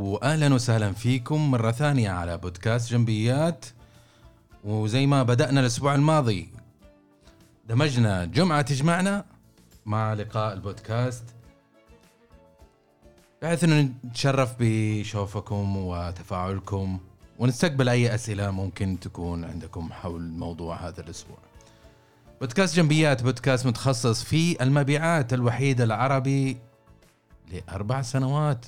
واهلا وسهلا فيكم مرة ثانية على بودكاست جنبيات وزي ما بدأنا الأسبوع الماضي دمجنا جمعة تجمعنا مع لقاء البودكاست بحيث إنه نتشرف بشوفكم وتفاعلكم ونستقبل أي أسئلة ممكن تكون عندكم حول موضوع هذا الأسبوع. بودكاست جنبيات بودكاست متخصص في المبيعات الوحيد العربي لأربع سنوات.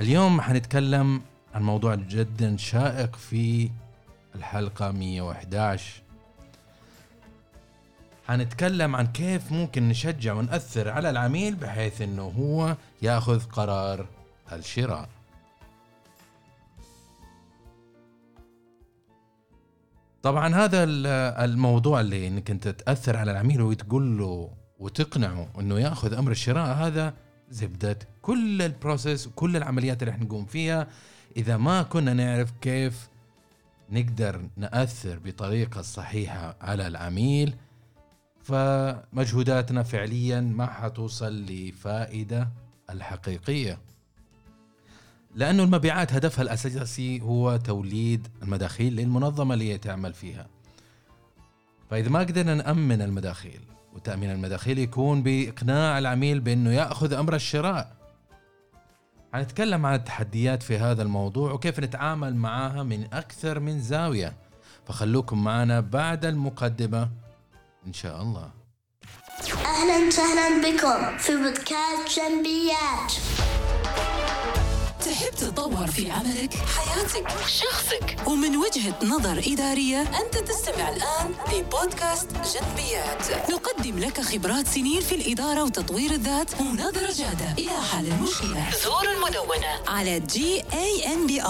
اليوم حنتكلم عن موضوع جدا شائق في الحلقة 111 حنتكلم عن كيف ممكن نشجع ونأثر على العميل بحيث إنه هو يأخذ قرار الشراء. طبعا هذا الموضوع اللي إنك أنت تأثر على العميل وتقول له وتقنعه إنه يأخذ أمر الشراء هذا زبدة. كل البروسيس وكل العمليات اللي إحنا نقوم فيها إذا ما كنا نعرف كيف نقدر نأثر بطريقة صحيحة على العميل فمجهوداتنا فعليا ما حتوصل لفائدة الحقيقية. لأنه المبيعات هدفها الأساسي هو توليد المداخيل للمنظمة اللي تعمل فيها. فإذا ما قدرنا نأمن المداخيل وتأمين المداخيل يكون بإقناع العميل بأنه يأخذ أمر الشراء. حنتكلم عن التحديات في هذا الموضوع وكيف نتعامل معها من أكثر من زاوية. فخلوكم معنا بعد المقدمة إن شاء الله. أهلا وسهلا بكم في بودكاست جنبيات. تحب تتطور في عملك، حياتك، شخصك. ومن وجهة نظر إدارية أنت تستمع الآن لبودكاست جنبيات. نقدم لك خبرات سنين في الإدارة وتطوير الذات ونظرة جادة. إلى حل المشكلة زور المدونة. على gambi.me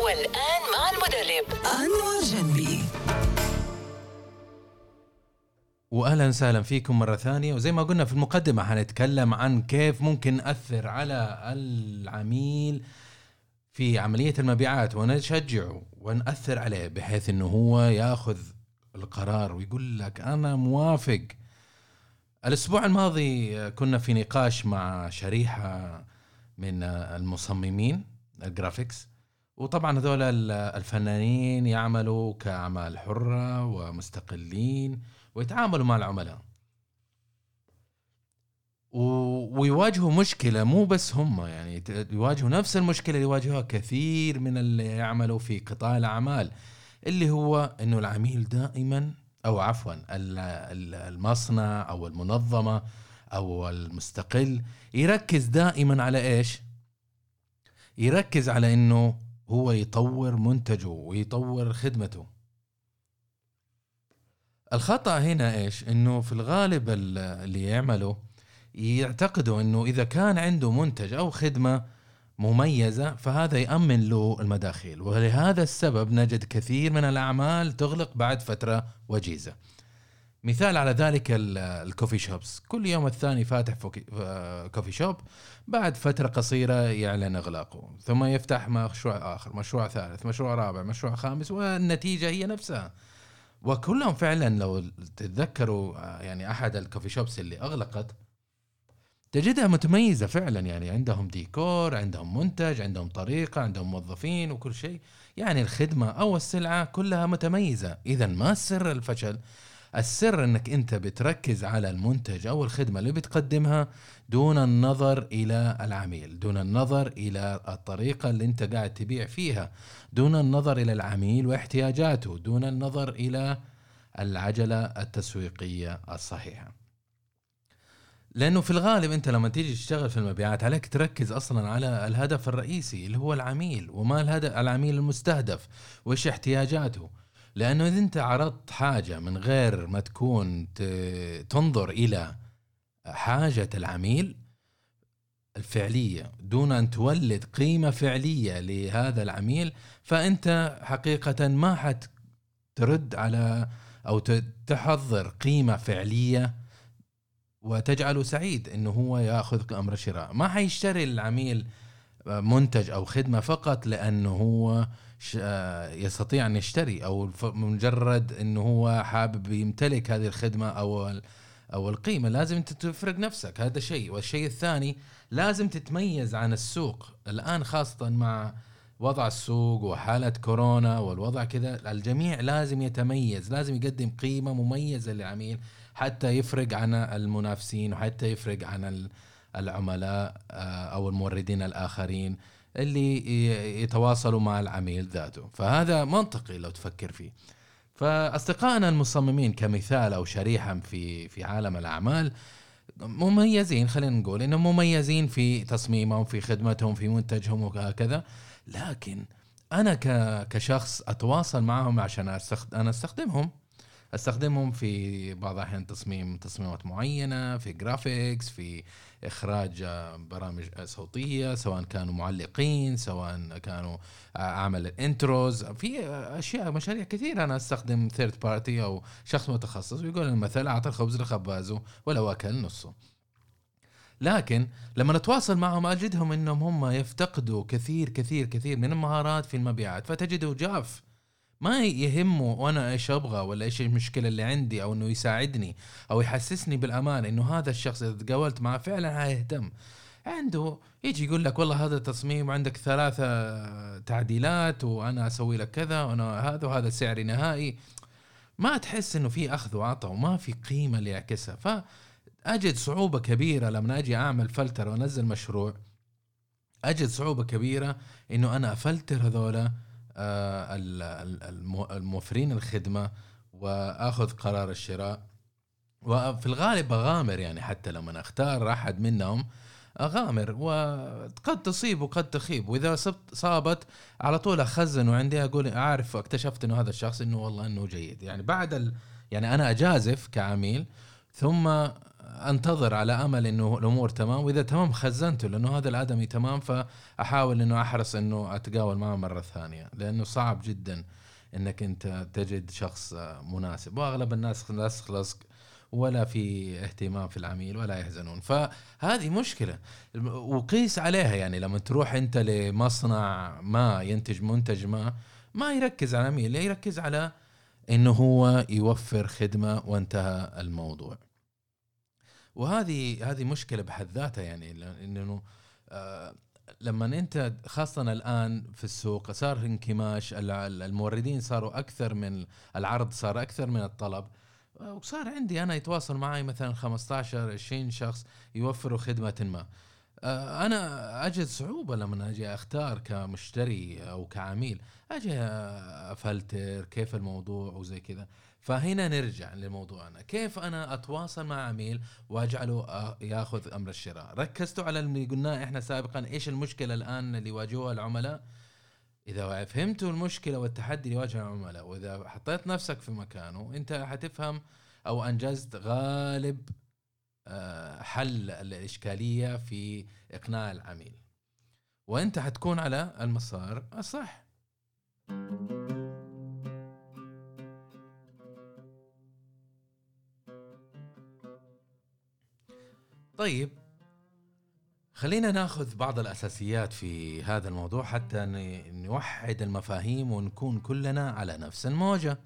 والآن مع المدرب. أنور جنبي. واهلا وسهلا فيكم مرة ثانية. وزي ما قلنا في المقدمة حنتكلم عن كيف ممكن نأثر على العميل في عملية المبيعات ونشجعه ونأثر عليه بحيث إنه هو يأخذ القرار ويقول لك أنا موافق. الأسبوع الماضي كنا في نقاش مع شريحة من المصممين الجرافيكس. وطبعا هذول الفنانين يعملوا كأعمال حرة ومستقلين. ويتعاملوا مع العملاء. ويواجهوا مشكلة مو بس هم يعني يواجهوا نفس المشكلة اللي يواجهها كثير من اللي يعملوا في قطاع الأعمال اللي هو أنه العميل دائما أو عفوا المصنع أو المنظمة أو المستقل يركز دائما على إيش؟ يركز على أنه هو يطور منتجه ويطور خدمته. الخطأ هنا إيش؟ إنه في الغالب اللي يعملوا يعتقدوا إنه إذا كان عنده منتج أو خدمة مميزة فهذا يأمن له المداخيل. ولهذا السبب نجد كثير من الأعمال تغلق بعد فترة وجيزة. مثال على ذلك الكوفي شوبس كل يوم الثاني فاتح كوفي شوب. بعد فترة قصيرة يعلن إغلاقه. ثم يفتح مشروع آخر مشروع ثالث مشروع رابع مشروع خامس والنتيجة هي نفسها. وكلهم فعلا لو تتذكروا آه، يعني أحد الكوفي شوبس اللي أغلقت تجدها متميزة فعلا يعني عندهم ديكور عندهم منتج عندهم طريقة عندهم موظفين وكل شيء. يعني الخدمة أو السلعة كلها متميزة. اذا ما سر الفشل؟ السر انك انت بتركز على المنتج أو الخدمة اللي بتقدمها دون النظر إلى العميل دون النظر إلى الطريقة اللي انت قاعد تبيع فيها دون النظر إلى العميل واحتياجاته دون النظر إلى العجلة التسويقية الصحيحة. لأنه في الغالب انت لما تيجي تشتغل في المبيعات عليك تركز أصلا على الهدف الرئيسي اللي هو العميل وما الهدف العميل المستهدف وإيش احتياجاته. لأنه إذا أنت عرضت حاجة من غير ما تكون تنظر إلى حاجة العميل الفعلية دون أن تولد قيمة فعلية لهذا العميل فأنت حقيقة ما حترد على أو تحضر قيمة فعلية وتجعله سعيد إنه هو ياخذ أمر الشراء ما حيشتري العميل منتج أو خدمة فقط لأنه هو آه، يستطيع أن يشتري أو مجرد انه هو حابب يمتلك هذه الخدمة أو أو القيمة. لازم انت تفرق نفسك. هذا شيء. والشيء الثاني لازم تتميز عن السوق. الآن خاصة مع وضع السوق وحالة كورونا والوضع كذا الجميع لازم يتميز لازم يقدم قيمة مميزة للعميل حتى يفرق عن المنافسين وحتى يفرق عن العملاء آه، أو الموردين الآخرين اللي يتواصلوا مع العميل ذاته. فهذا منطقي لو تفكر فيه. فأصدقائنا المصممين كمثال أو شريحة في في عالم الأعمال مميزين خلينا نقول إنهم مميزين في تصميمهم في خدمتهم في منتجهم وهكذا. لكن أنا كشخص أتواصل معهم عشان. أنا أستخدمهم. أستخدمهم في بعض الأحيان تصميم تصميمات معينة في جرافيكس في إخراج آه، برامج صوتية سواء كانوا معلقين سواء كانوا آه، أعمل ال intros في أشياء مشاريع كثيرة أنا أستخدم third party أو شخص متخصص ويقول المثل اعطى الخبز لخبازه ولو اكل نصه. لكن لما نتواصل معهم أجدهم إنهم هم يفتقدوا كثير كثير كثير من المهارات في المبيعات. فتجده جاف ما يهمه وأنا إيش أبغى ولا إيش المشكلة اللي عندي أو إنه يساعدني أو يحسسني بالأمان إنه هذا الشخص إذا تقابلت معه فعلا هيهتم. عنده يجي يقول لك والله هذا التصميم عندك ثلاثة تعديلات وأنا أسوي لك كذا وأنا هذا وهذا سعري نهائي. ما تحس إنه في أخذ وعطاء وما في قيمة اللي يعكسها فأجد صعوبة كبيرة لما أجي أعمل فلتر وأنزل مشروع. أجد صعوبة كبيرة إنه أنا أفلتر هذولا آه، ال- ال- المو- الموفرين الخدمة وآخذ قرار الشراء. وفي الغالب أغامر يعني حتى لما أختار أحد منهم أغامر. وقد تصيب وقد تخيب. وإذا صابت على طول أخزن وعندي أقول أعرف أكتشفت إنه هذا الشخص إنه والله إنه جيد. يعني بعد ال... يعني أنا أجازف كعميل ثم أنتظر على أمل إنه الأمور تمام وإذا تمام خزنته لأنه هذا الادمي تمام فأحاول إنه أحرص إنه أتقاول معه مرة ثانية لأنه صعب جدا إنك أنت تجد شخص مناسب وأغلب الناس لصق لصق ولا في اهتمام في العميل ولا يحزنون. فهذه مشكلة. وقيس عليها يعني لما تروح أنت لمصنع ما ينتج منتج ما ما يركز على العميل يركز على إنه هو يوفر خدمة وانتهى الموضوع. وهذه هذه مشكلة بحد ذاتها يعني لأنه آه لما أنت خاصة الآن في السوق صار انكماش الموردين صاروا أكثر من العرض صار أكثر من الطلب. وصار عندي أنا يتواصل معي مثلا 15 20 شخص يوفروا خدمة ما. أنا أجد صعوبة لما أجي أختار كمشتري أو كعميل. أجي أفلتر كيف الموضوع وزي كذا. فهنا نرجع لموضوعنا. كيف أنا أتواصل مع عميل وأجعله يأخذ أمر الشراء؟ ركزتوا على اللي قلناه إحنا سابقا إيش المشكلة الآن اللي يواجهوها العملاء؟ إذا فهمتوا المشكلة والتحدي اللي يواجه العملاء وإذا حطيت نفسك في مكانه أنت حتفهم أو أنجزت غالب حل الإشكالية في إقناع العميل. وأنت حتكون على المسار الصح. طيب خلينا ناخذ بعض الأساسيات في هذا الموضوع حتى نوحد المفاهيم ونكون كلنا على نفس الموجة.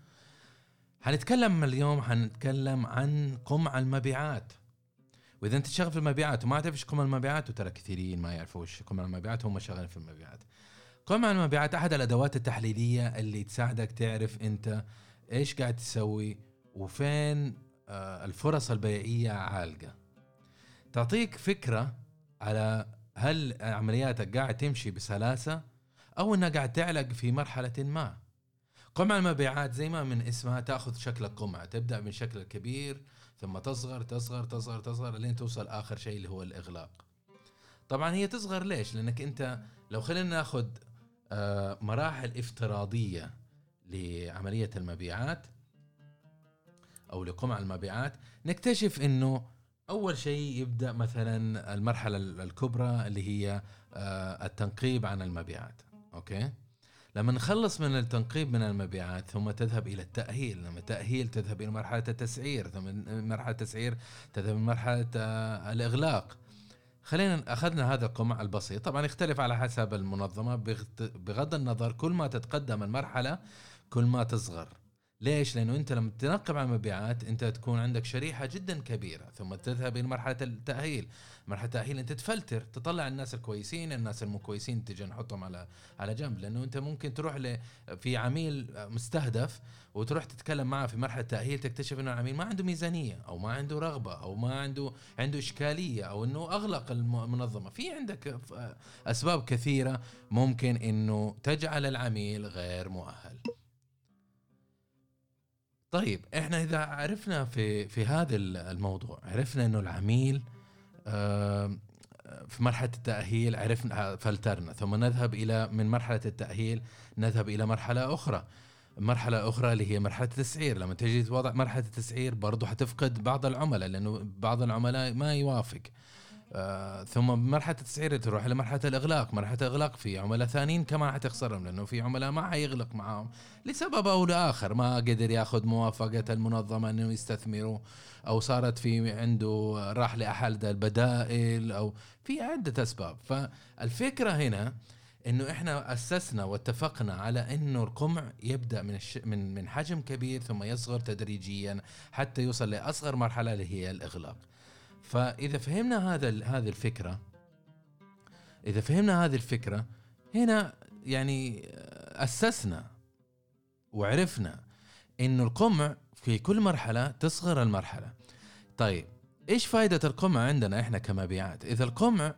حنتكلم اليوم حنتكلم عن قمع المبيعات. وإذا أنت شغال في المبيعات وما تعرف إيش قمع المبيعات وترى كثيرين ما يعرفوا إيش قمع المبيعات هم شغالين في المبيعات. قمع المبيعات أحد الأدوات التحليلية اللي تساعدك تعرف أنت إيش قاعد تسوي وفين الفرص البيعية عالقة. تعطيك فكرة على هل عملياتك قاعد تمشي بسلاسة أو أنها قاعد تعلق في مرحلة ما. قمع المبيعات زي ما من اسمها تأخذ شكل القمع. تبدأ من شكل الكبير ثم تصغر تصغر تصغر تصغر لين توصل آخر شيء اللي هو الإغلاق. طبعا هي تصغر ليش؟ لأنك أنت لو خلينا نأخذ مراحل افتراضية لعملية المبيعات أو لقمع المبيعات نكتشف أنه أول شيء يبدأ مثلا المرحلة الكبرى اللي هي التنقيب عن المبيعات أوكي؟ لما نخلص من التنقيب من المبيعات ثم تذهب إلى التأهيل لما التأهيل تذهب إلى مرحلة التسعير ثم مرحلة التسعير تذهب إلى مرحلة الإغلاق. خلينا أخذنا هذا القمع البسيط. طبعا يختلف على حسب المنظمة بغض النظر كل ما تتقدم المرحلة كل ما تصغر. ليش؟ لأنه أنت لما تنقب على المبيعات أنت تكون عندك شريحة جدا كبيرة ثم تذهب إلى مرحلة التأهيل، مرحلة التأهيل أنت تفلتر تطلع الناس الكويسين، الناس المو كويسين تجي نحطهم على على جنب لأنه أنت ممكن تروح ل في عميل مستهدف وتروح تتكلم معه في مرحلة التأهيل تكتشف إنه العميل ما عنده ميزانية أو ما عنده رغبة أو ما عنده عنده إشكالية أو إنه أغلق المنظمة، في عندك أسباب كثيرة ممكن إنه تجعل العميل غير مؤهل. طيب إحنا إذا عرفنا في في هذا الموضوع عرفنا إنه العميل في مرحلة التأهيل عرفنا فلترنا ثم نذهب إلى من مرحلة التأهيل نذهب إلى مرحلة أخرى. مرحلة أخرى اللي هي مرحلة التسعير لما تجي توضع مرحلة التسعير برضو حتفقد بعض العملاء لأنه بعض العملاء ما يوافق. آه ثم بمرحله التسعير تروح لمرحله الإغلاق، مرحلة الإغلاق في عملاء ثانيين كمان حتخسرهم لأنه في عملاء ما حيغلق معاهم لسبب أو لآخر. ما قدر ياخذ موافقة المنظمة إنه يستثمروا أو صارت في عنده راح لأحد البدائل أو في عدة أسباب، فالفكرة هنا إنه إحنا أسسنا واتفقنا على إنه القمع يبدأ من الش... من من حجم كبير ثم يصغر تدريجيا حتى يوصل لأصغر مرحلة اللي هي الإغلاق. فإذا فهمنا هذا هذه الفكرة إذا فهمنا هذه الفكرة هنا يعني أسسنا وعرفنا إنه القمع في كل مرحلة تصغر المرحلة. طيب إيش فائده القمع عندنا إحنا كمبيعات؟ إذا القمع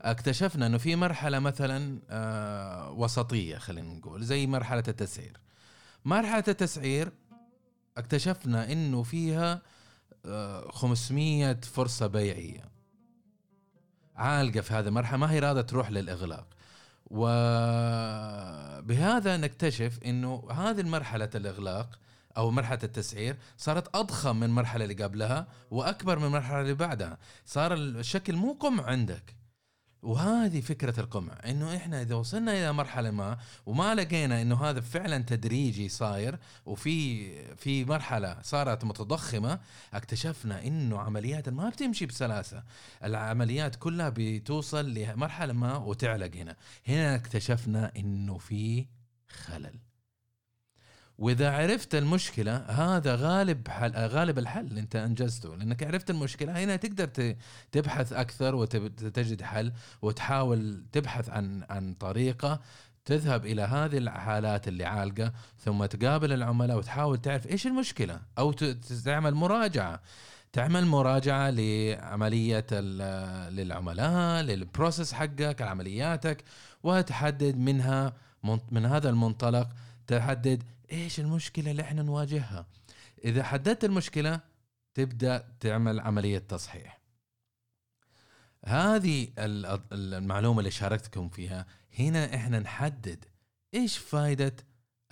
اكتشفنا إنه في مرحلة مثلا آه وسطية خلينا نقول زي مرحلة التسعير. مرحلة التسعير اكتشفنا إنه فيها 500 فرصة بيعية. عالقة في هذه المرحلة. ما هي راضية تروح للإغلاق. وبهذا نكتشف إنه هذه المرحلة الإغلاق أو مرحلة التسعير صارت أضخم من المرحلة اللي قبلها وأكبر من المرحلة اللي بعدها. صار الشكل مو قمع عندك. وهذه فكرة القمع إنه إحنا إذا وصلنا إلى مرحلة ما وما لقينا إنه هذا فعلا تدريجي صاير وفي في مرحلة صارت متضخمة اكتشفنا إنه عمليات ما بتمشي بسلاسة. العمليات كلها بتوصل لمرحلة ما وتعلق هنا. هنا اكتشفنا إنه في خلل. وإذا عرفت المشكلة هذا غالب حل غالب الحل أنت أنجزته لأنك عرفت المشكلة هنا تقدر تبحث أكثر وتجد حل وتحاول تبحث عن عن طريقة تذهب إلى هذه الحالات اللي عالقة ثم تقابل العملاء وتحاول تعرف إيش المشكلة أو تعمل مراجعة. تعمل مراجعة لعملية للعملاء للبروسيس حقك عملياتك وتحدد منها من هذا المنطلق تحدد إيش المشكلة اللي إحنا نواجهها؟ إذا حددت المشكلة تبدأ تعمل عملية تصحيح. هذه المعلومة اللي شاركتكم فيها. هنا إحنا نحدد إيش فائده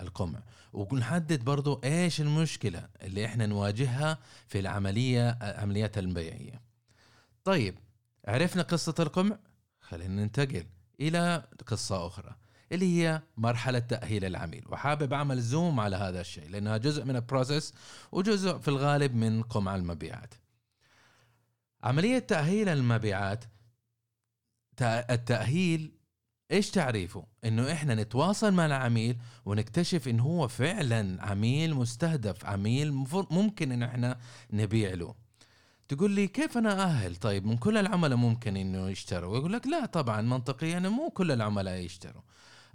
القمع. ونحدد برضو إيش المشكلة اللي إحنا نواجهها في العملية العمليات البيعية. طيب عرفنا قصة القمع؟ خلينا ننتقل إلى قصة أخرى. اللي هي مرحلة تأهيل العميل. وحابب أعمل زوم على هذا الشيء لأنها جزء من البروسيس وجزء في الغالب من قمع المبيعات. عملية تأهيل المبيعات التأهيل إيش تعريفه؟ إنه إحنا نتواصل مع العميل ونكتشف انه هو فعلا عميل مستهدف، عميل ممكن إن إحنا نبيع له. تقول لي كيف أنا أهل طيب من كل العملاء ممكن إنه يشتروا. يقول لك لا طبعا منطقيا مو كل العملاء يشتروا.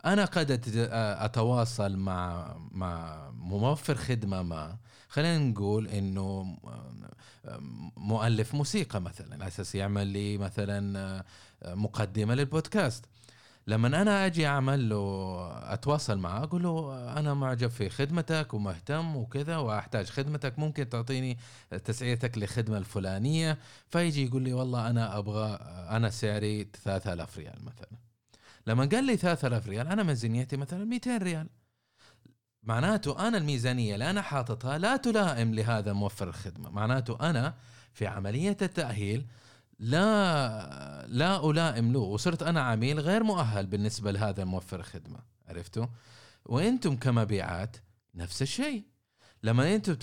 أنا قد أتواصل مع مع موفر خدمة ما. خلينا نقول إنه مؤلف موسيقى مثلا على أساس يعمل لي مثلا مقدمة للبودكاست. لما أنا أجي أعمل له أتواصل معه أقول له أنا معجب في خدمتك ومهتم وكذا وأحتاج خدمتك ممكن تعطيني تسعيرتك للخدمه الفلانية؟ فيجي يقول لي والله أنا أبغى أنا سعري 3000 ريال مثلا. لما قال لي 3000 ريال أنا ميزانيتي مثلا 200 ريال. معناته أنا الميزانية اللي أنا حاططها لا تلائم لهذا موفر الخدمة. معناته أنا في عملية التأهيل لا لا ألائم له وصرت أنا عميل غير مؤهل بالنسبة لهذا الموفر الخدمة. عرفتوا؟ وأنتم كمبيعات نفس الشيء. لما أنتم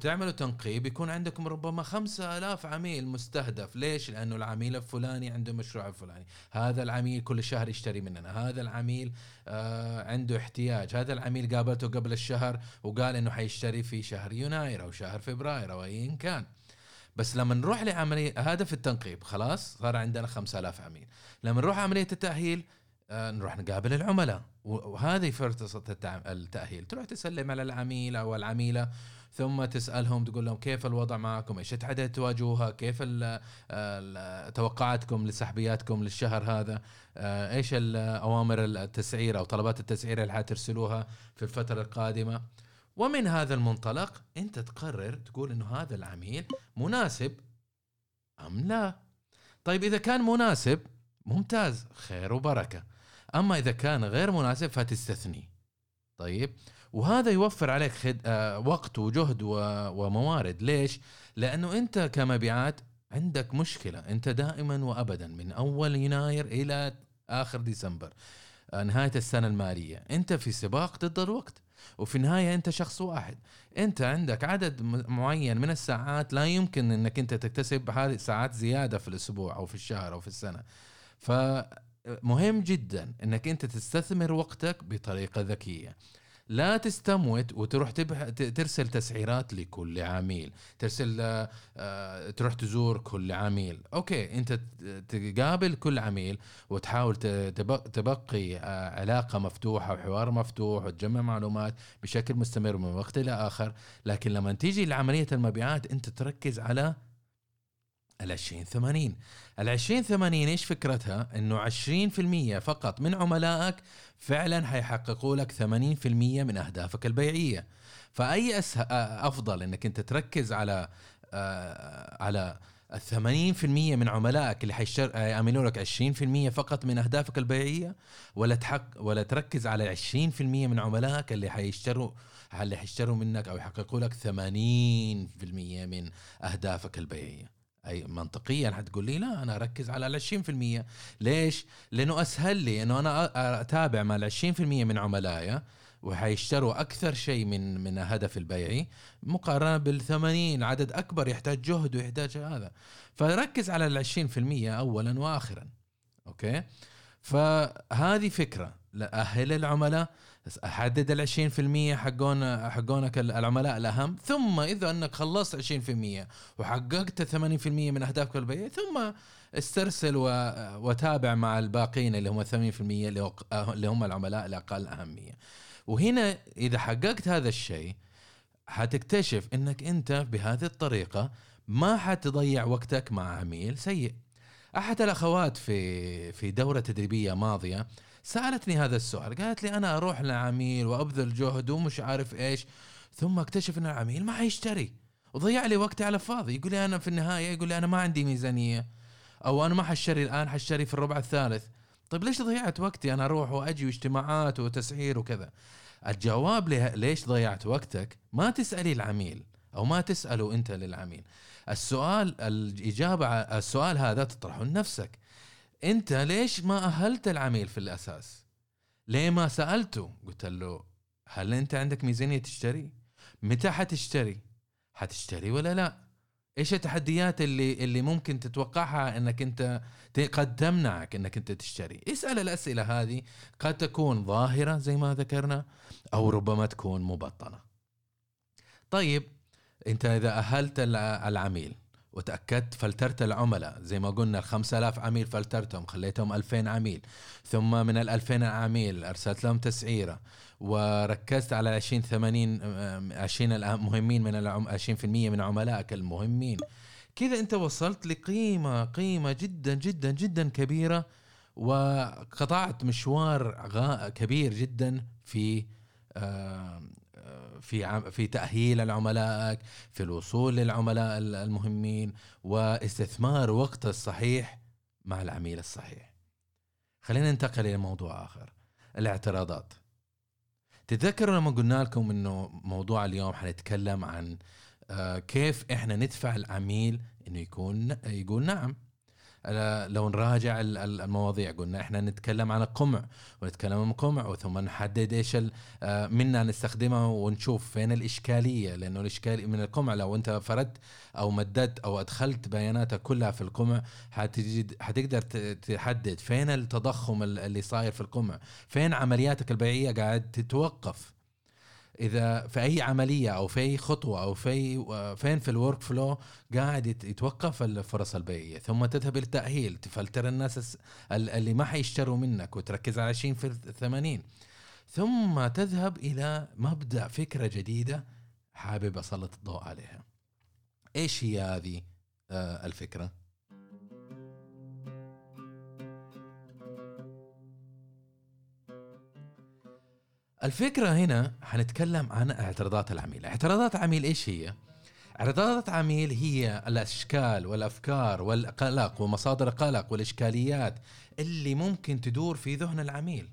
تعملوا تنقيب يكون عندكم ربما خمسة آلاف عميل مستهدف. ليش؟ لأنه العميل الفلاني عنده مشروع الفلاني. هذا العميل كل شهر يشتري مننا. هذا العميل آه عنده احتياج. هذا العميل قابلته قبل الشهر وقال إنه حيشتري في شهر يناير أو شهر فبراير أو ايا كان. بس لما نروح لعملية هذا في التنقيب خلاص صار عندنا 5000 عميل. لما نروح عملية التأهيل نروح نقابل العملاء. وهذه فرصة التأهيل. تروح تسلم على العميل أو العميلة ثم تسألهم تقول لهم كيف الوضع معكم؟ إيش التحديات تواجهوها؟ كيف توقعاتكم لسحبياتكم للشهر هذا؟ آه، إيش الأوامر التسعير أو طلبات التسعير اللي حترسلوها في الفترة القادمة؟ ومن هذا المنطلق أنت تقرر تقول إنه هذا العميل مناسب أم لا. طيب إذا كان مناسب ممتاز خير وبركة. أما إذا كان غير مناسب فتستثني. طيب؟ وهذا يوفر عليك خد... آه وقت وجهد و... وموارد. ليش؟ لأنه أنت كمبيعات عندك مشكلة. أنت دائما وابدا من أول يناير إلى آخر ديسمبر آه نهاية السنة المالية. أنت في سباق ضد الوقت وفي النهاية أنت شخص واحد. أنت عندك عدد معين من الساعات لا يمكن إنك أنت تكتسب هذه ساعات زيادة في الأسبوع أو في الشهر أو في السنة. فمهم جدا إنك أنت تستثمر وقتك بطريقة ذكية. لا تستموت وتروح تبح... ترسل تسعيرات لكل عميل. ترسل آه، تروح تزور كل عميل. أوكي أنت تقابل كل عميل وتحاول تبقي آه، علاقة مفتوحة وحوار مفتوح وتجمع معلومات بشكل مستمر من وقت إلى آخر. لكن لما تيجي لعملية المبيعات أنت تركز على ال 20 80 ال 20 80 إيش فكرتها؟ إنه 20% فقط من عملائك فعلا حيحققوا لك 80% من أهدافك البيعية. فأي أسه... أفضل إنك أنت تركز على آه على ال 80% من عملائك اللي حيشتر... يعملوا لك 20% فقط من أهدافك البيعية ولا تحق ولا تركز على 20% من عملائك اللي حيشتروا اللي حيشتروا منك أو يحققوا لك 80% من أهدافك البيعية. أي منطقيا حتقول لي لا أنا أركز على ال 20% ليش؟ لأنه أسهل لي إنه أنا أتابع مع ال 20% من عملائي وحيشتروا أكثر شيء من من هدف البيعي مقارنة بال 80 عدد أكبر يحتاج جهد ويحتاج هذا. فركز على ال 20% اولا واخرا أوكي؟ فهذه فكرة أهل العملاء. حدد ال 20% حقون حقونك العملاء الأهم ثم إذا أنك خلصت 20% وحققت 80% من أهدافك البيع ثم استرسل وتابع مع الباقين اللي هم 80% اللي هم العملاء الأقل أهمية. وهنا إذا حققت هذا الشيء حتكتشف إنك أنت بهذه الطريقة ما حتضيع وقتك مع عميل سيء. أحد الأخوات في في دورة تدريبية ماضية سألتني هذا السؤال قالت لي أنا أروح لعميل وأبذل جهد ومش عارف إيش ثم اكتشف إن العميل ما حيشتري وضيع لي وقتي على فاضي يقول لي أنا في النهاية يقول لي أنا ما عندي ميزانية. أو أنا ما حشتري الآن حشتري في الربع الثالث. طيب ليش ضيعت وقتي؟ أنا أروح وأجي واجتماعات وتسعير وكذا. الجواب ليش ضيعت وقتك؟ ما تسألي العميل أو ما تساله أنت للعميل. السؤال الإجابة السؤال هذا تطرحه لنفسك. انت ليش ما أهلت العميل في الأساس؟ ليه ما سألته؟ قلت له هل أنت عندك ميزانية تشتري؟ متى حتشتري؟ حتشتري ولا لا؟ إيش التحديات اللي اللي ممكن تتوقعها إنك أنت قد تمنعك إنك أنت تشتري؟ اسأل الأسئلة هذه قد تكون ظاهرة زي ما ذكرنا أو ربما تكون مبطنة. طيب أنت إذا أهلت العميل وتأكدت فلترت العملاء زي ما قلنا ال 5000 عميل فلترتهم خليتهم 2000 عميل. ثم من ال 2000 عميل أرسلت لهم تسعيرة. وركزت على 20 80 20 المهمين من العم 20% من عملائك المهمين. كذا أنت وصلت لقيمة قيمة جدا جدا جدا كبيرة. وقطعت مشوار كبير جدا في في في تأهيل العملائك في الوصول للعملاء المهمين واستثمار وقت الصحيح مع العميل الصحيح. خلينا ننتقل إلى موضوع آخر الاعتراضات. تتذكروا لما قلنا لكم إنه موضوع اليوم حنتكلم عن آه، كيف إحنا ندفع العميل إنه يكون يقول نعم. لو نراجع ال- ال- المواضيع قلنا إحنا نتكلم عن القمع ونتكلم عن القمع وثم نحدد إيش آه، منا نستخدمه ونشوف فين الإشكالية لأنه الإشكال من القمع لو أنت فردت أو مددت أو أدخلت بياناتك كلها في القمع حتجد حتقدر تحدد فين التضخم ال- اللي صاير في القمع فين عملياتك البيعية قاعد تتوقف. إذا في أي عملية أو في أي خطوة أو في فين في ال workflow قاعد يت- يتوقف الفرص البيعيه ثم تذهب للتأهيل تفلتر الناس اللي ما حيشتروا منك وتركز على 20 في 80 ثم تذهب إلى مبدأ فكرة جديدة حابب أسلط الضوء عليها. إيش هي هذه آه، الفكرة الفكرة هنا حنتكلم عن اعتراضات العميل. اعتراضات العميل إيش هي؟ اعتراضات عميل هي الأشكال والأفكار والقلق ومصادر القلق والإشكاليات اللي ممكن تدور في ذهن العميل.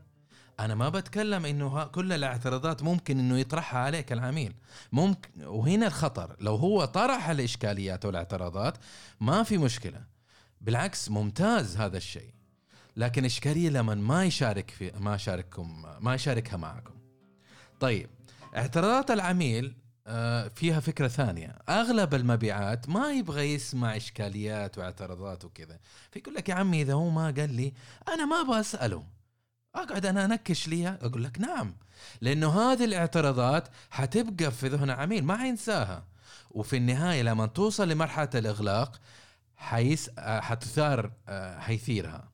أنا ما بتكلم إنه كل الاعتراضات ممكن إنه يطرحها عليك العميل. ممكن وهنا الخطر. لو هو طرح الإشكاليات والاعتراضات ما في مشكلة. بالعكس ممتاز هذا الشيء. لكن إشكالية لما ما يشارك في ما يشارككم ما يشاركها معكم. طيب اعتراضات العميل آه، فيها فكرة ثانية. أغلب المبيعات ما يبغى يسمع إشكاليات واعتراضات وكذا. فيقول لك يا عمي إذا هو ما قال لي أنا ما أبغى اساله أقعد أنا أنكش ليها. أقول لك نعم لأنه هذه الاعتراضات حتبقى في ذهن العميل ما حينساها. وفي النهاية لما توصل لمرحلة الإغلاق حيس آه، حتثار آه، حيثيرها.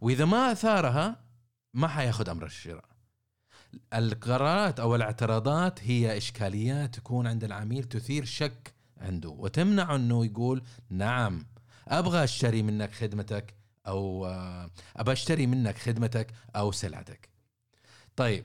وإذا ما أثارها ما حياخذ أمر الشراء. القرارات أو الاعتراضات هي اشكاليات تكون عند العميل تثير شك عنده وتمنع إنه يقول نعم أبغى أشتري منك خدمتك أو آه، أبغى أشتري منك خدمتك أو سلعتك. طيب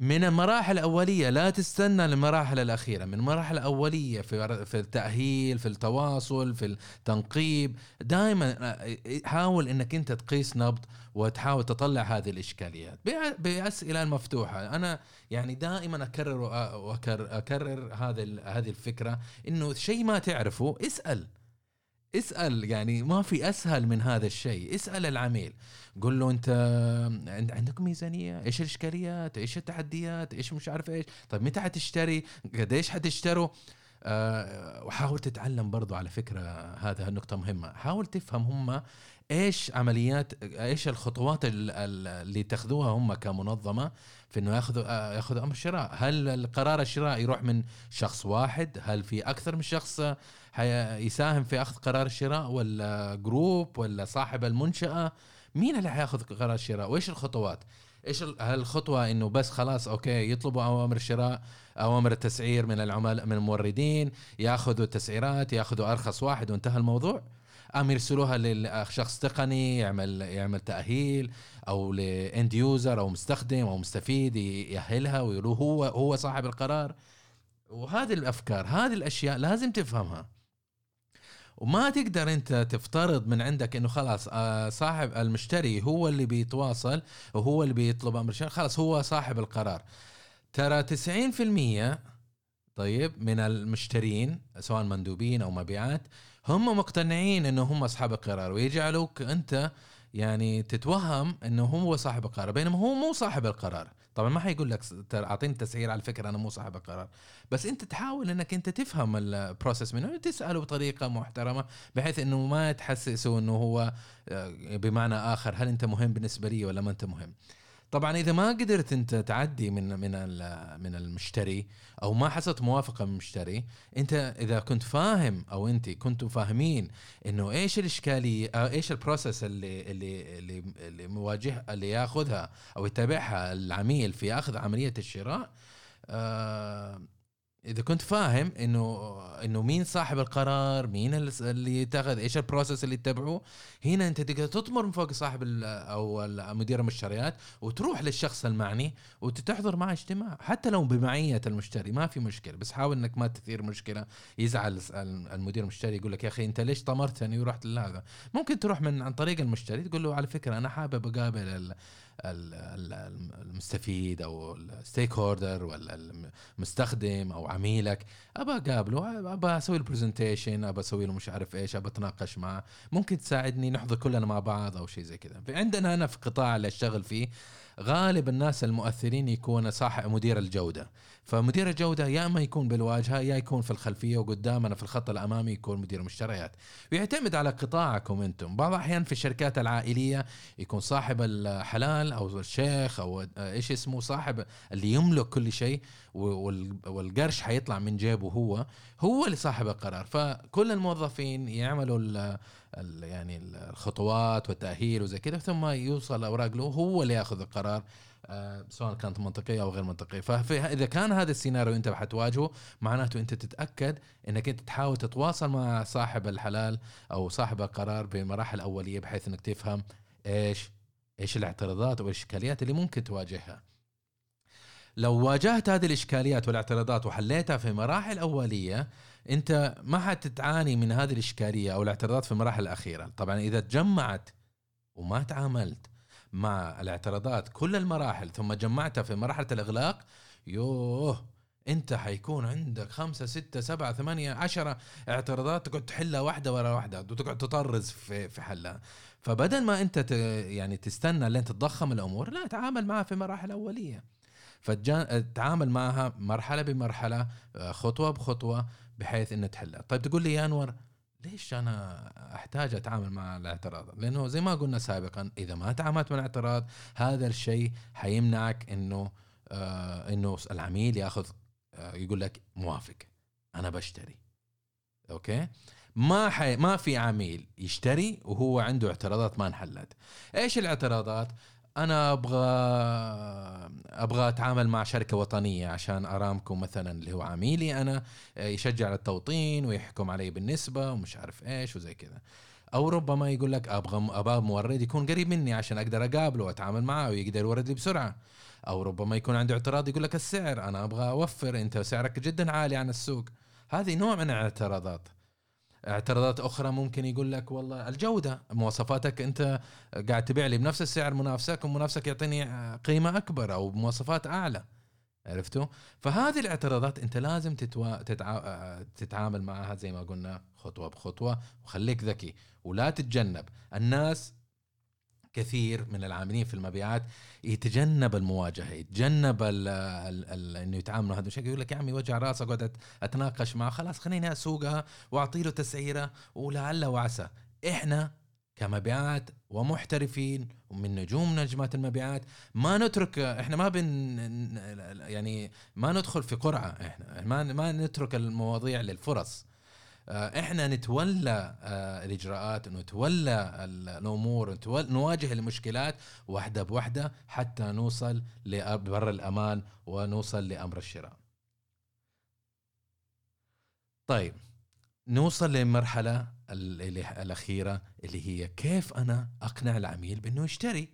من المراحل الأولية لا تستنى للمراحل الأخيرة. من المراحل الأولية في في التأهيل في التواصل في التنقيب دائما حاول أنك أنت تقيس نبض وتحاول تطلع هذه الإشكاليات. بأ- بأسئلة مفتوحة. أنا يعني دائما أكرر وأكرر أكرر هذه هذه الفكرة أنه شيء ما تعرفه اسأل. اسأل يعني ما في أسهل من هذا الشيء. اسأل العميل. قل له أنت عند- عندكم ميزانية؟ إيش الإشكاليات؟ إيش التحديات؟ إيش مش عارف إيش؟ طيب متى حتشتري؟ قديش حتشتروا؟ آه وحاول تتعلم برضو على فكرة هذا النقطة مهمة. حاول تفهم هم إيش عمليات إيش الخطوات ال- ال- اللي تاخذوها هم كمنظمة. في إنه ياخذوا آه، ياخذوا أمر الشراء هل القرار الشراء يروح من شخص واحد؟ هل في أكثر من شخص يساهم في أخذ قرار الشراء؟ ولا group ولا صاحب المنشأة؟ مين اللي حياخذ قرار الشراء؟ وإيش الخطوات؟ إيش الخطوة إنه بس خلاص okay يطلبوا أوامر الشراء أوامر التسعير من العملاء من الموردين ياخذوا التسعيرات ياخذوا أرخص واحد وانتهى الموضوع؟ أم يرسلوها لشخص تقني يعمل يعمل تأهيل؟ أو لأند يوزر أو مستخدم أو مستفيد يأهلها ويقولوا هو هو صاحب القرار. وهذه الأفكار هذه الأشياء لازم تفهمها. وما تقدر أنت تفترض من عندك إنه خلاص آه، صاحب المشتري هو اللي بيتواصل وهو اللي بيطلب أمر الشراء خلاص هو صاحب القرار. ترى 90% طيب من المشترين سواء مندوبين أو مبيعات هم مقتنعين انه هم أصحاب القرار. ويجعلوك أنت يعني تتوهم إنه هو صاحب القرار بينما هو مو صاحب القرار. طبعا ما حيقول لك أعطيني تسعير على فكره أنا مو صاحب القرار. بس أنت تحاول إنك أنت تفهم البروسيس منه تسأله بطريقة محترمة بحيث إنه ما تحسسه إنه هو آه، بمعنى آخر هل أنت مهم بالنسبة لي ولا ما أنت مهم. طبعا إذا ما قدرت أنت تعدي من من من المشتري أو ما حصلت موافقة من المشتري أنت إذا كنت فاهم أو أنت كنتوا فاهمين إنه إيش الإشكالية إيش ال process اللي اللي اللي, اللي مواجه اللي ياخذها أو يتابعها العميل في آخذ عملية الشراء آه إذا كنت فاهم إنه إنه مين صاحب القرار مين اللي يتخذ إيش ال process اللي يتبعوه هنا أنت تقدر تطمر من فوق صاحب أو مدير المشتريات وتروح للشخص المعني وتحضر معه اجتماع حتى لو بمعية المشتري ما في مشكلة بس حاول إنك ما تثير مشكلة. يزعل المدير المشتري يقول لك يا أخي أنت ليش طمرتني ورحت لهذا؟ ممكن تروح من عن طريق المشتري تقول له على فكرة أنا حابب أقابل المستفيد أو ال stakeholder ولا المستخدم أو عميلك. ابى أقابله ابى أسوي له presentation ابى أسوي له مش عارف إيش ابى أتناقش معه. ممكن تساعدني نحضر كلنا مع بعض أو شيء زي كذا. عندنا أنا في القطاع اللي أشتغل فيه غالب الناس المؤثرين يكون صاحب مدير الجودة. فمدير الجودة يا أما يكون بالواجهة يا يكون في الخلفية وقدامنا في الخط الأمامي يكون مدير مشتريات ويعتمد على قطاعكم أنتم. بعض الأحيان في الشركات العائلية يكون صاحب الحلال أو الشيخ أو إيش اسمه صاحب اللي يملك كل شيء وال- والقرش حيطلع من جيبه هو هو اللي صاحب القرار. فكل الموظفين يعملوا يعني الخطوات والتأهيل وزي كذا ثم يوصل الاوراق له هو اللي يأخذ القرار آه، سواء كانت منطقية أو غير منطقية. فاذا كان هذا السيناريو أنت حتواجهه معناته أنت تتأكد إنك أنت تحاول تتواصل مع صاحب الحلال أو صاحب القرار بمراحل أولية بحيث إنك تفهم إيش إيش الاعتراضات والاشكاليات اللي ممكن تواجهها. لو واجهت هذه الإشكاليات والاعتراضات وحليتها في مراحل أولية أنت ما حتتعاني من هذه الإشكالية أو الاعتراضات في المراحل الأخيرة. طبعا إذا تجمعت وما تعاملت مع الاعتراضات كل المراحل ثم جمعتها في مرحلة الإغلاق يوه أنت حيكون عندك خمسة ستة سبعة ثمانية عشرة اعتراضات تقعد تحلها واحدة ورا واحدة وتقعد تطرز في في حلها. فبدل ما أنت ت يعني تستنى لين تتضخم الأمور لا تعامل معها في مراحل أولية. فتعامل معها مرحلة بمرحلة آه، خطوة بخطوة بحيث إنه تحلها. طيب تقول لي يا أنور ليش أنا أحتاج أتعامل مع الاعتراض؟ لأنه زي ما قلنا سابقا إذا ما تعاملت مع الاعتراض هذا الشيء حيمنعك إنه آه إنه العميل يأخذ آه يقول لك موافق أنا بشتري. أوكي؟ ما حي... ما في عميل يشتري وهو عنده اعتراضات ما انحلت. إيش الاعتراضات؟ أنا أبغى أبغى أتعامل مع شركة وطنية عشان ارامكو مثلا اللي هو عميلي أنا آه، يشجع على التوطين ويحكم علي بالنسبة ومش عارف إيش وزي كذا. أو ربما يقول لك أبغى أبغى مورد يكون قريب مني عشان أقدر أقابله وأتعامل معه ويقدر يورد لي بسرعة. أو ربما يكون عنده اعتراض يقول لك السعر أنا أبغى أوفر أنت سعرك جدا عالي عن السوق. هذه نوع من الاعتراضات. اعتراضات أخرى ممكن يقول لك والله الجودة مواصفاتك أنت قاعد تبيع لي بنفس السعر منافسك ومنافسك يعطيني قيمة أكبر أو مواصفات أعلى. عرفتوا؟ فهذه الاعتراضات أنت لازم تتوا... تتع... تتعامل معها زي ما قلنا خطوة بخطوة وخليك ذكي ولا تتجنب. الناس كثير من العاملين في المبيعات يتجنب المواجهة يتجنب إنه يتعاملوا هذا الشيء يقول لك يا عمي وجع راس اقعد أتناقش معه خلاص خليني أسوقها وأعطي له تسعيرة ولعل وعسى. إحنا كمبيعات ومحترفين ومن نجوم نجمات المبيعات ما نترك إحنا ما بن يعني ما ندخل في قرعة إحنا ما ما نترك المواضيع للفرص. إحنا نتولى آه، الإجراءات نتولى ال- الأمور نواجه المشكلات واحدة بواحده حتى نوصل لبر الأمان ونوصل لأمر الشراء. طيب نوصل للمرحلة الأخيرة اللي هي كيف أنا أقنع العميل بأنه يشتري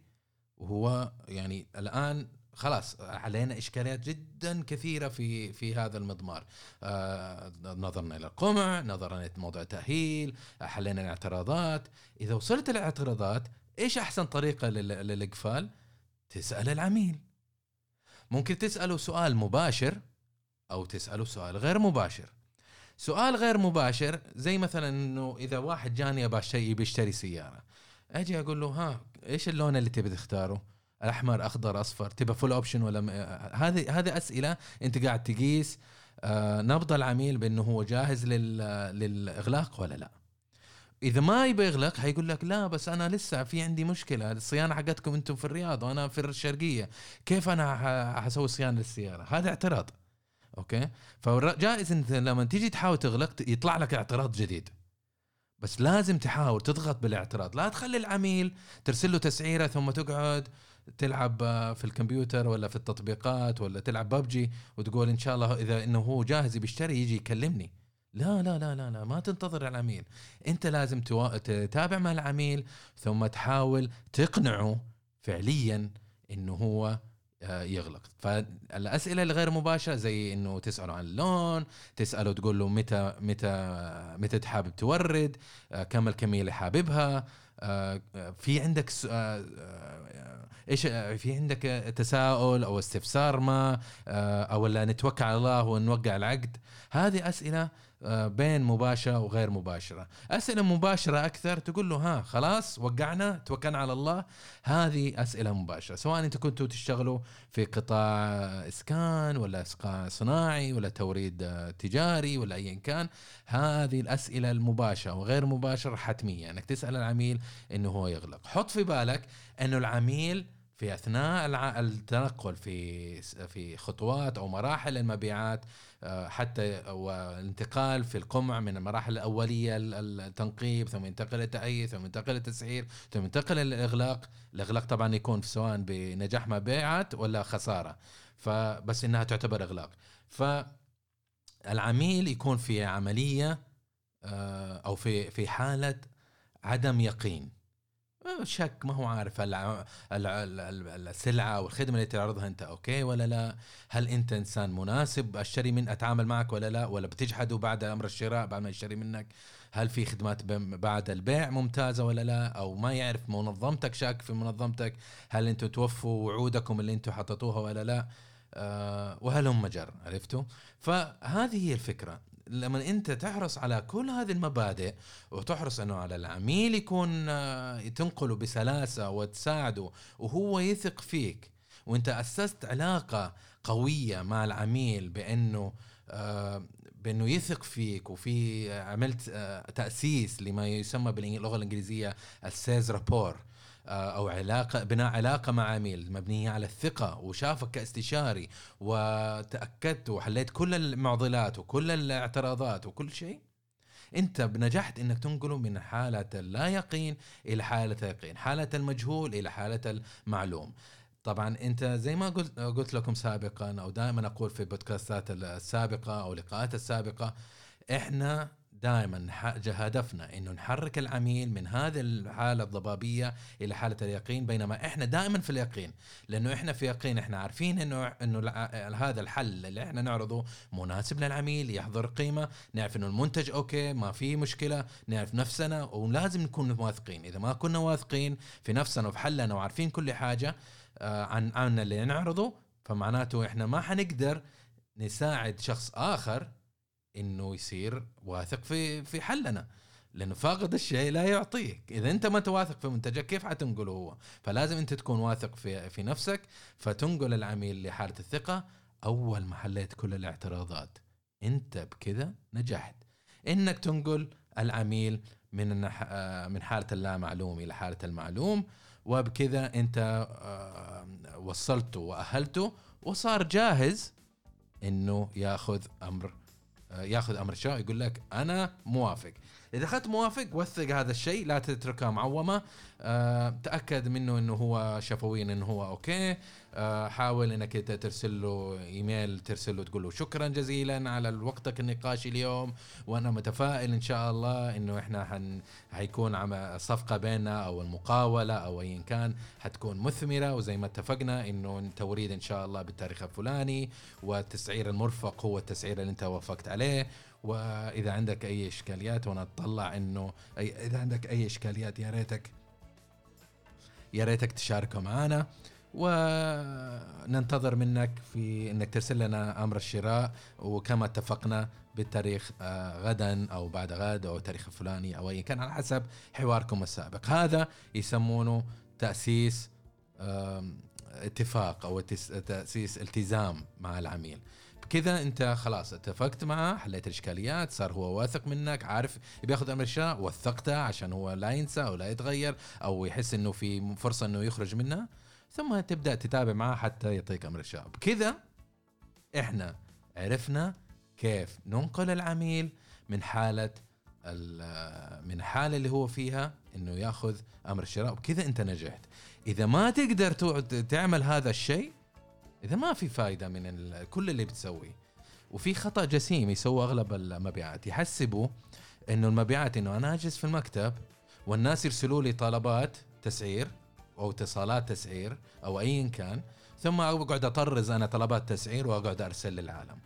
وهو يعني الآن خلاص علينا إشكاليات جدا كثيرة في في هذا المضمار. آه نظرنا إلى القمع نظرنا إلى موضوع التأهيل حلينا الاعتراضات. إذا وصلت الاعتراضات إيش أحسن طريقة لل- للإقفال؟ تسأل العميل. ممكن تسأله سؤال مباشر أو تسأله سؤال غير مباشر. سؤال غير مباشر زي مثلا إنه إذا واحد جاني أبغى شيء بيشتري سيارة أجي أقول له ها إيش اللون اللي تبي تختاره؟ احمر أخضر أصفر تبى full option ولا م... هذه هذه أسئلة أنت قاعد تقيس آه، نبض العميل بأنه هو جاهز لل... للإغلاق ولا لا. إذا ما يبي يغلق حيقول لك لا بس أنا لسه في عندي مشكلة الصيانة حقتكم أنتم في الرياض وأنا في الشرقية كيف أنا حسوي صيانة للسيارة؟ هذا اعتراض. okay؟ فجائز انت لما تيجي تحاول تغلق يطلع لك اعتراض جديد. بس لازم تحاول تضغط بالاعتراض. لا تخلي العميل ترسل له تسعيرة ثم تقعد تلعب في الكمبيوتر ولا في التطبيقات ولا تلعب ببجي وتقول إن شاء الله إذا إنه هو جاهز بيشتري يجي يكلمني. لا لا لا لا لا ما تنتظر العميل. أنت لازم تتابع مع العميل ثم تحاول تقنعه فعليا إنه هو يغلق. فالأسئلة الغير مباشرة زي إنه تسأله عن اللون تسأله تقول له متى متى متى حابب تورد آه، كم الكمية اللي حاببها آه، آه، في عندك آه، آه، إيش آه، في عندك تساؤل أو استفسار ما آه، أو ولا نتوكل على الله ونوقع العقد. هذه أسئلة آه، بين مباشرة وغير مباشرة. أسئلة مباشرة أكثر تقول له ها خلاص وقعنا توكلنا على الله. هذه أسئلة مباشرة سواء أنتم كنتوا تشتغلوا في قطاع إسكان ولا قطاع صناعي ولا توريد آه، تجاري ولا ايا كان. هذه الأسئلة المباشرة وغير مباشرة حتمية إنك تسأل العميل إنه هو يغلق. حط في بالك إنه العميل في أثناء التنقل في في خطوات أو مراحل المبيعات آه، حتى والانتقال في القمع من المراحل الأولية ال- التنقيب ثم ينتقل التأييد ثم ينتقل التسعير ثم ينتقل الإغلاق. الإغلاق طبعا يكون سواء بنجاح مبيعات ولا خسارة. فبس إنها تعتبر إغلاق. فالعميل يكون في عملية آه، أو في في حالة عدم يقين. آه، شك ما هو عارف هل السلعة أو الخدمة اللي تعرضها أنت أوكي ولا لا؟ هل أنت إنسان مناسب؟ أشتري من أتعامل معك ولا لا؟ ولا بتجحده بعد أمر الشراء بعد ما يشتري منك؟ هل في خدمات بعد البيع ممتازة ولا لا؟ أو ما يعرف منظمتك شاك في منظمتك؟ هل أنتم توفوا وعودكم اللي أنتم حطيتوها ولا لا؟ آه وهلم جر؟ عرفتوا؟ فهذه هي الفكرة. لما انت تحرص على كل هذه المبادئ وتحرص إنه على العميل يكون آه، تنقله بسلاسة وتساعده وهو يثق فيك. وانت أسست علاقة قوية مع العميل بأنه آه، بأنه يثق فيك وفي عملت آه، تأسيس لما يسمى باللغة الإنجليزية السيز رابور. أو علاقة بناء علاقة مع عميل مبنية على الثقة وشافك كاستشاري وتأكدت وحليت كل المعضلات وكل الاعتراضات وكل شيء أنت نجحت إنك تنقله من حالة اللا يقين إلى حالة اليقين حالة المجهول إلى حالة المعلوم. طبعا أنت زي ما قلت قلت لكم سابقا أو دائما أقول في بودكاستات السابقة أو لقاءات السابقة إحنا دائما هدفنا إنه نحرك العميل من هذه الحالة الضبابية إلى حالة اليقين بينما إحنا دائما في اليقين لأنه إحنا في يقين إحنا عارفين إنه إنه هذا الحل اللي إحنا نعرضه مناسب للعميل يحضر قيمة نعرف إنه المنتج أوكي ما في مشكلة نعرف نفسنا ولازم نكون واثقين. إذا ما كنا واثقين في نفسنا وفي حلنا وعارفين كل حاجة آه، عن عن اللي نعرضه فمعناته إحنا ما حنقدر نساعد شخص آخر إنه يصير واثق في في حلنا لأنه فاقد الشيء لا يعطيك. إذا أنت ما تواثق في منتجك كيف حتنقله هو؟ فلازم أنت تكون واثق في في نفسك فتنقل العميل لحالة الثقة. أول ما حليت كل الاعتراضات أنت بكذا نجحت. إنك تنقل العميل من. آه، من حالة اللا معلوم إلى حالة المعلوم وبكذا أنت آه، وصلته واهلته وصار جاهز إنه يأخذ أمر ياخذ أمر الشراء يقول لك أنا موافق. إذا أخذت موافق وثق هذا الشيء لا تتركها معومة. آه، تأكد منه إنه هو شفويا إنه هو أوكي. آه، حاول إنك أنت ترسل له إيميل ترسل له تقول له شكرا جزيلا على وقتك النقاشي اليوم. وأنا متفائل إن شاء الله إنه إحنا حن حيكون عم صفقة بيننا أو المقاولة أو ايا كان حتكون مثمرة. وزي ما اتفقنا إنه التوريد إن شاء الله بالتاريخ الفلاني والتسعير المرفق هو التسعير اللي أنت وافقت عليه. وإذا عندك أي إشكاليات وأنا أطلع إنه أي إذا عندك أي إشكاليات يا ريتك يا ريتك تشاركه معنا. وننتظر منك في إنك ترسل لنا أمر الشراء. وكما اتفقنا بالتاريخ آه، غدا أو بعد غد أو التاريخ الفلاني أو اي كان على حسب حواركم السابق. هذا يسمونه تأسيس اتفاق أو تأسيس التزام مع العميل. بكذا أنت خلاص اتفقت معه حليت الإشكاليات صار هو واثق منك عارف بياخذ أمر الشراء وثقته عشان هو لا ينسى أو لا يتغير أو يحس إنه في فرصة إنه يخرج منها. ثم تبدأ تتابع معه حتى يعطيك أمر الشراء بكذا إحنا عرفنا كيف ننقل العميل من حالة ال- من الحاله اللي هو فيها إنه ياخذ أمر الشراء وبكذا أنت نجحت. إذا ما تقدر تعمل هذا الشيء إذا ما في فايدة من كل اللي بتسويه. وفي خطأ جسيم يسووا أغلب المبيعات. يحسبوا إنه المبيعات إنه أنا أجلس في المكتب والناس يرسلوا لي طلبات تسعير أو اتصالات تسعير أو ايا كان ثم أقعد أطرز أنا طلبات تسعير وأقعد أرسل للعالم.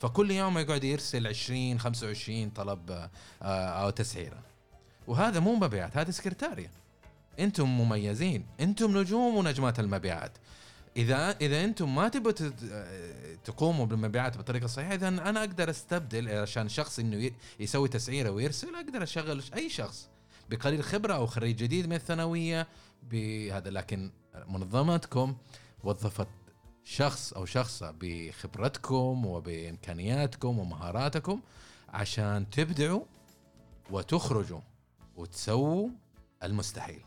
فكل يوم يقعد يرسل 20 25 طلب آه، أو تسعيرة. وهذا مو مبيعات هذا سكرتاريا أنتم مميزين أنتم نجوم ونجمات المبيعات. إذا إذا أنتم ما تبوا تقوموا بالمبيعات بالطريقة الصحيحه إذا أنا أقدر أستبدل عشان شخص إنه يسوي تسعيره ويرسل أقدر أشغل أي شخص بقليل خبرة أو خريج جديد من الثانوية بهذا لكن منظمتكم وظفت شخص أو شخصة بخبرتكم وبإمكانياتكم ومهاراتكم عشان تبدعوا وتخرجوا وتسووا المستحيل.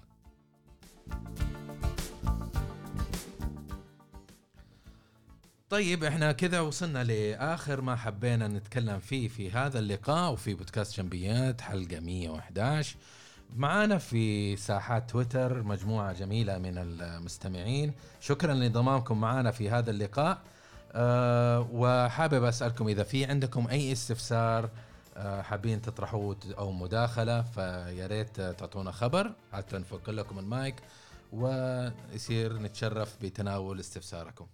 طيب إحنا كذا وصلنا لآخر ما حبينا نتكلم فيه في هذا اللقاء وفي بودكاست جنبيات حلقة 111 معانا في ساحات تويتر مجموعة جميلة من المستمعين. شكرا لانضمامكم معنا في هذا اللقاء. أه وحابب أسألكم إذا في عندكم أي استفسار أه حابين تطرحوه أو مداخلة فيا ريت تعطونا خبر. حتى نفك لكم المايك. ويصير نتشرف بتناول استفساركم.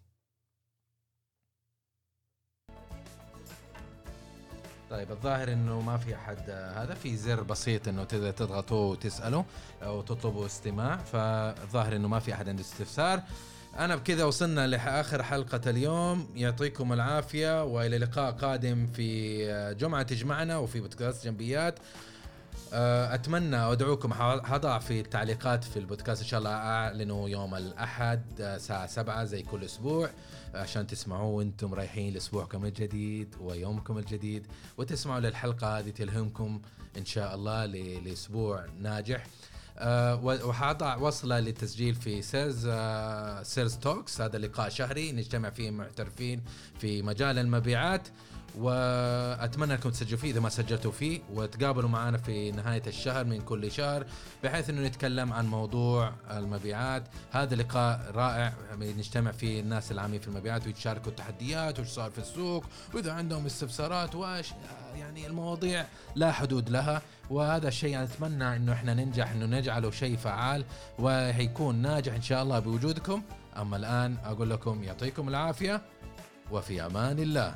طيب الظاهر إنه ما في أحد هذا في زر بسيط إنه تقدر تضغطوه وتسألوا أو تطلبوا استماع فالظاهر إنه ما في أحد عنده استفسار. أنا بكذا وصلنا لآخر حلقة اليوم. يعطيكم العافية وإلى لقاء قادم في آه، جمعة تجمعنا وفي بودكاست جنبيات. أتمنى أدعوكم حضع في التعليقات في البودكاست إن شاء الله اعلنه يوم الأحد آه، الساعة 7 زي كل أسبوع عشان تسمعوه وأنتم رايحين لأسبوعكم الجديد ويومكم الجديد وتسمعوا للحلقة هذه تلهمكم إن شاء الله لأسبوع ناجح. آه، وحاضع وصلة للتسجيل في Sales آه، Sales Talks هذا لقاء شهري نجتمع فيه محترفين في مجال المبيعات. وأتمنى أنكم تسجلوا فيه إذا ما سجلتوا فيه وتقابلوا معنا في نهاية الشهر من كل شهر بحيث إنه نتكلم عن موضوع المبيعات. هذا لقاء رائع نجتمع فيه الناس العاملين في المبيعات ويتشاركوا التحديات وش صار في السوق وإذا عندهم استفسارات وإيش يعني المواضيع لا حدود لها. وهذا الشيء أتمنى إنه إحنا ننجح إنه نجعله شيء فعال وهيكون ناجح إن شاء الله بوجودكم. أما الآن أقول لكم يعطيكم العافية وفي أمان الله.